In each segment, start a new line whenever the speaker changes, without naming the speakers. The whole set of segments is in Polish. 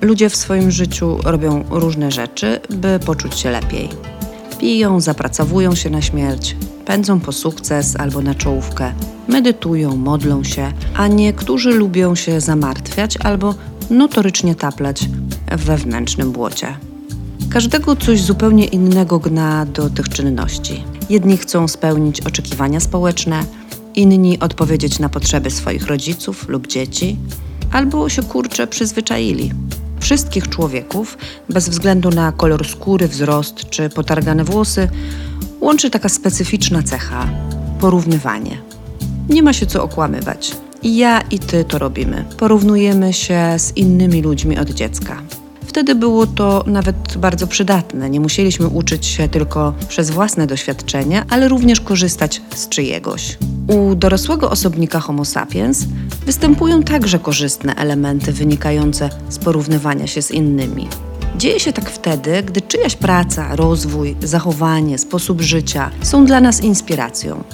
Ludzie w swoim życiu robią różne rzeczy, by poczuć się lepiej. Piją, zapracowują się na śmierć, pędzą po sukces albo na czołówkę, medytują, modlą się, a niektórzy lubią się zamartwiać albo notorycznie taplać w wewnętrznym błocie. Każdego coś zupełnie innego gna do tych czynności. Jedni chcą spełnić oczekiwania społeczne, inni odpowiedzieć na potrzeby swoich rodziców lub dzieci, albo się kurcze przyzwyczaili. Wszystkich człowieków, bez względu na kolor skóry, wzrost czy potargane włosy, łączy taka specyficzna cecha porównywanie. Nie ma się co okłamywać. I ja i ty to robimy. Porównujemy się z innymi ludźmi od dziecka. Wtedy było to nawet bardzo przydatne. Nie musieliśmy uczyć się tylko przez własne doświadczenia, ale również korzystać z czyjegoś. U dorosłego osobnika Homo sapiens występują także korzystne elementy wynikające z porównywania się z innymi. Dzieje się tak wtedy, gdy czyjaś praca, rozwój, zachowanie, sposób życia są dla nas inspiracją.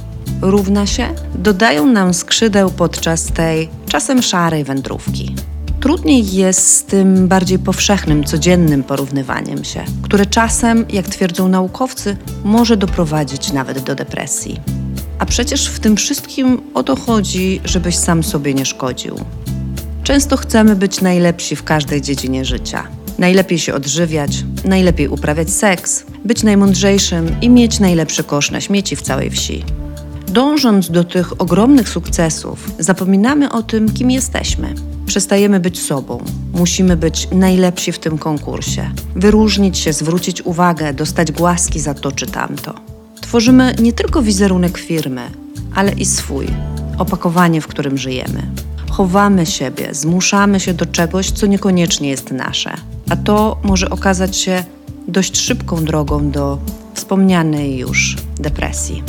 Równa się dodają nam skrzydeł podczas tej czasem szarej wędrówki. Trudniej jest z tym bardziej powszechnym, codziennym porównywaniem się, które czasem, jak twierdzą naukowcy, może doprowadzić nawet do depresji. A przecież w tym wszystkim o to chodzi, żebyś sam sobie nie szkodził. Często chcemy być najlepsi w każdej dziedzinie życia. Najlepiej się odżywiać, najlepiej uprawiać seks, być najmądrzejszym i mieć najlepszy kosz na śmieci w całej wsi. Dążąc do tych ogromnych sukcesów, zapominamy o tym, kim jesteśmy. Przestajemy być sobą. Musimy być najlepsi w tym konkursie. Wyróżnić się, zwrócić uwagę, dostać głaski za to czy tamto. Tworzymy nie tylko wizerunek firmy, ale i swój, opakowanie, w którym żyjemy. Chowamy siebie, zmuszamy się do czegoś, co niekoniecznie jest nasze, a to może okazać się dość szybką drogą do wspomnianej już depresji.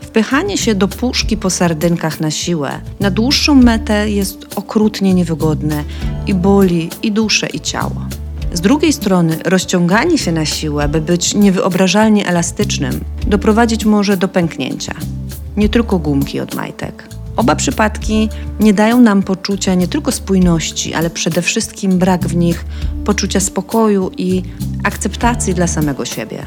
Wpychanie się do puszki po sardynkach na siłę na dłuższą metę jest okrutnie niewygodne i boli i duszę, i ciało. Z drugiej strony, rozciąganie się na siłę, by być niewyobrażalnie elastycznym, doprowadzić może do pęknięcia. Nie tylko gumki od majtek. Oba przypadki nie dają nam poczucia nie tylko spójności, ale przede wszystkim brak w nich poczucia spokoju i akceptacji dla samego siebie.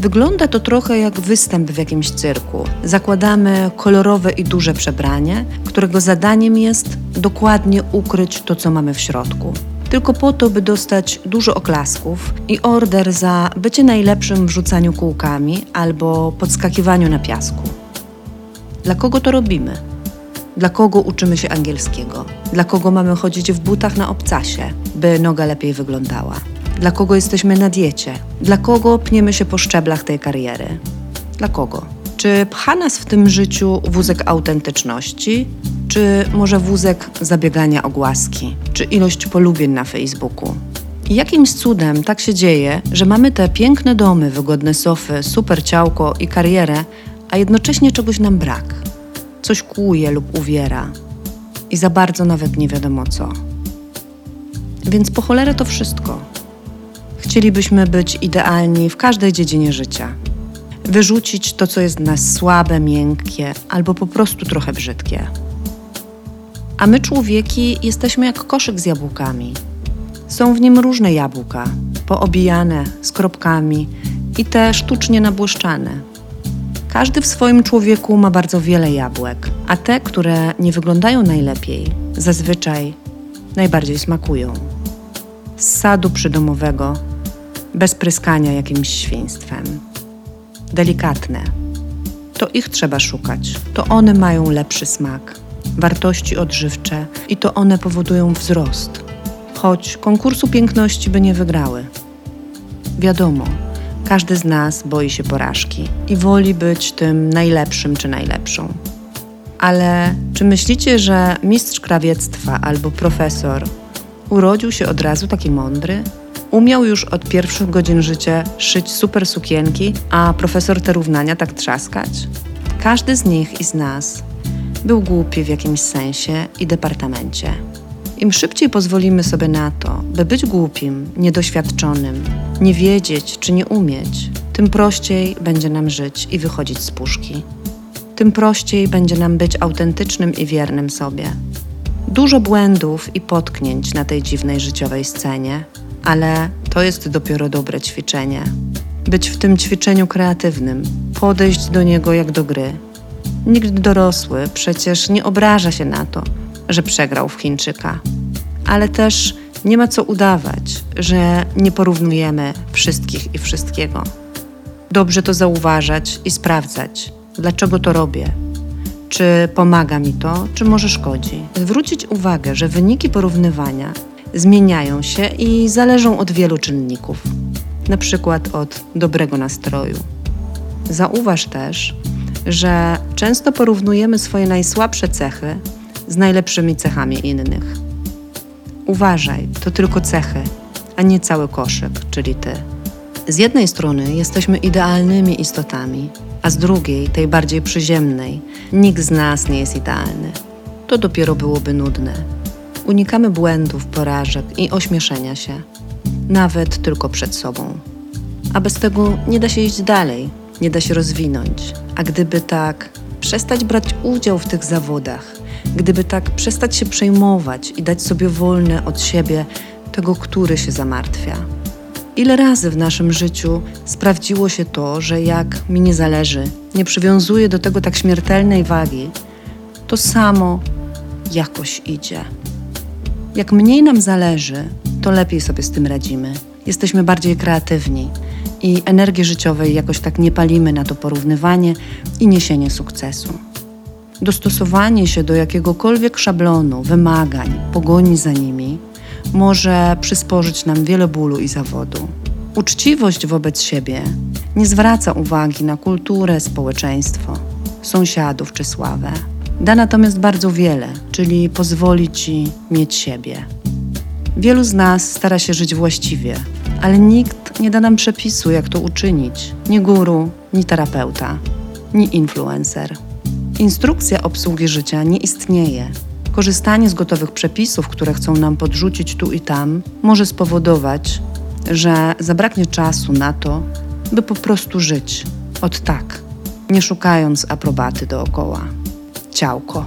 Wygląda to trochę jak występ w jakimś cyrku. Zakładamy kolorowe i duże przebranie, którego zadaniem jest dokładnie ukryć to, co mamy w środku. Tylko po to, by dostać dużo oklasków i order za bycie najlepszym w rzucaniu kółkami albo podskakiwaniu na piasku. Dla kogo to robimy? Dla kogo uczymy się angielskiego? Dla kogo mamy chodzić w butach na obcasie, by noga lepiej wyglądała? Dla kogo jesteśmy na diecie? Dla kogo pniemy się po szczeblach tej kariery? Dla kogo? Czy pcha nas w tym życiu wózek autentyczności, czy może wózek zabiegania o głaski, czy ilość polubień na Facebooku? Jakimś cudem tak się dzieje, że mamy te piękne domy, wygodne sofy, super ciałko i karierę, a jednocześnie czegoś nam brak. Coś kłuje lub uwiera. I za bardzo nawet nie wiadomo co. Więc po cholerę to wszystko. Chcielibyśmy być idealni w każdej dziedzinie życia. Wyrzucić to, co jest w nas słabe, miękkie albo po prostu trochę brzydkie. A my, człowieki, jesteśmy jak koszyk z jabłkami. Są w nim różne jabłka, poobijane, z kropkami i te sztucznie nabłyszczane. Każdy w swoim człowieku ma bardzo wiele jabłek, a te, które nie wyglądają najlepiej, zazwyczaj najbardziej smakują. Z sadu przydomowego bez pryskania jakimś świństwem. Delikatne. To ich trzeba szukać. To one mają lepszy smak, wartości odżywcze i to one powodują wzrost. Choć konkursu piękności by nie wygrały. Wiadomo, każdy z nas boi się porażki i woli być tym najlepszym czy najlepszą. Ale czy myślicie, że mistrz krawiectwa albo profesor urodził się od razu taki mądry? Umiał już od pierwszych godzin życia szyć super sukienki, a profesor te równania tak trzaskać? Każdy z nich i z nas był głupi w jakimś sensie i departamencie. Im szybciej pozwolimy sobie na to, by być głupim, niedoświadczonym, nie wiedzieć czy nie umieć, tym prościej będzie nam żyć i wychodzić z puszki. Tym prościej będzie nam być autentycznym i wiernym sobie. Dużo błędów i potknięć na tej dziwnej życiowej scenie, ale to jest dopiero dobre ćwiczenie. Być w tym ćwiczeniu kreatywnym, podejść do niego jak do gry. Nikt dorosły przecież nie obraża się na to, że przegrał w Chińczyka. Ale też nie ma co udawać, że nie porównujemy wszystkich i wszystkiego. Dobrze to zauważać i sprawdzać, dlaczego to robię, czy pomaga mi to, czy może szkodzi. Zwrócić uwagę, że wyniki porównywania zmieniają się i zależą od wielu czynników, na przykład od dobrego nastroju. Zauważ też, że często porównujemy swoje najsłabsze cechy z najlepszymi cechami innych. Uważaj, to tylko cechy, a nie cały koszyk, czyli ty. Z jednej strony jesteśmy idealnymi istotami, a z drugiej, tej bardziej przyziemnej, nikt z nas nie jest idealny. To dopiero byłoby nudne. Unikamy błędów, porażek i ośmieszenia się, nawet tylko przed sobą. A bez tego nie da się iść dalej, nie da się rozwinąć. A gdyby tak, przestać brać udział w tych zawodach, gdyby tak przestać się przejmować i dać sobie wolne od siebie tego, który się zamartwia. Ile razy w naszym życiu sprawdziło się to, że jak mi nie zależy, nie przywiązuję do tego tak śmiertelnej wagi, to samo jakoś idzie. Jak mniej nam zależy, to lepiej sobie z tym radzimy. Jesteśmy bardziej kreatywni i energii życiowej jakoś tak nie palimy na to porównywanie i niesienie sukcesu. Dostosowanie się do jakiegokolwiek szablonu, wymagań, pogoni za nimi może przysporzyć nam wiele bólu i zawodu. Uczciwość wobec siebie nie zwraca uwagi na kulturę, społeczeństwo, sąsiadów czy sławę. Da natomiast bardzo wiele, czyli pozwoli ci mieć siebie. Wielu z nas stara się żyć właściwie, ale nikt nie da nam przepisu, jak to uczynić. Ni guru, ni terapeuta, ni influencer. Instrukcja obsługi życia nie istnieje. Korzystanie z gotowych przepisów, które chcą nam podrzucić tu i tam, może spowodować, że zabraknie czasu na to, by po prostu żyć od tak, nie szukając aprobaty dookoła. Ciałko.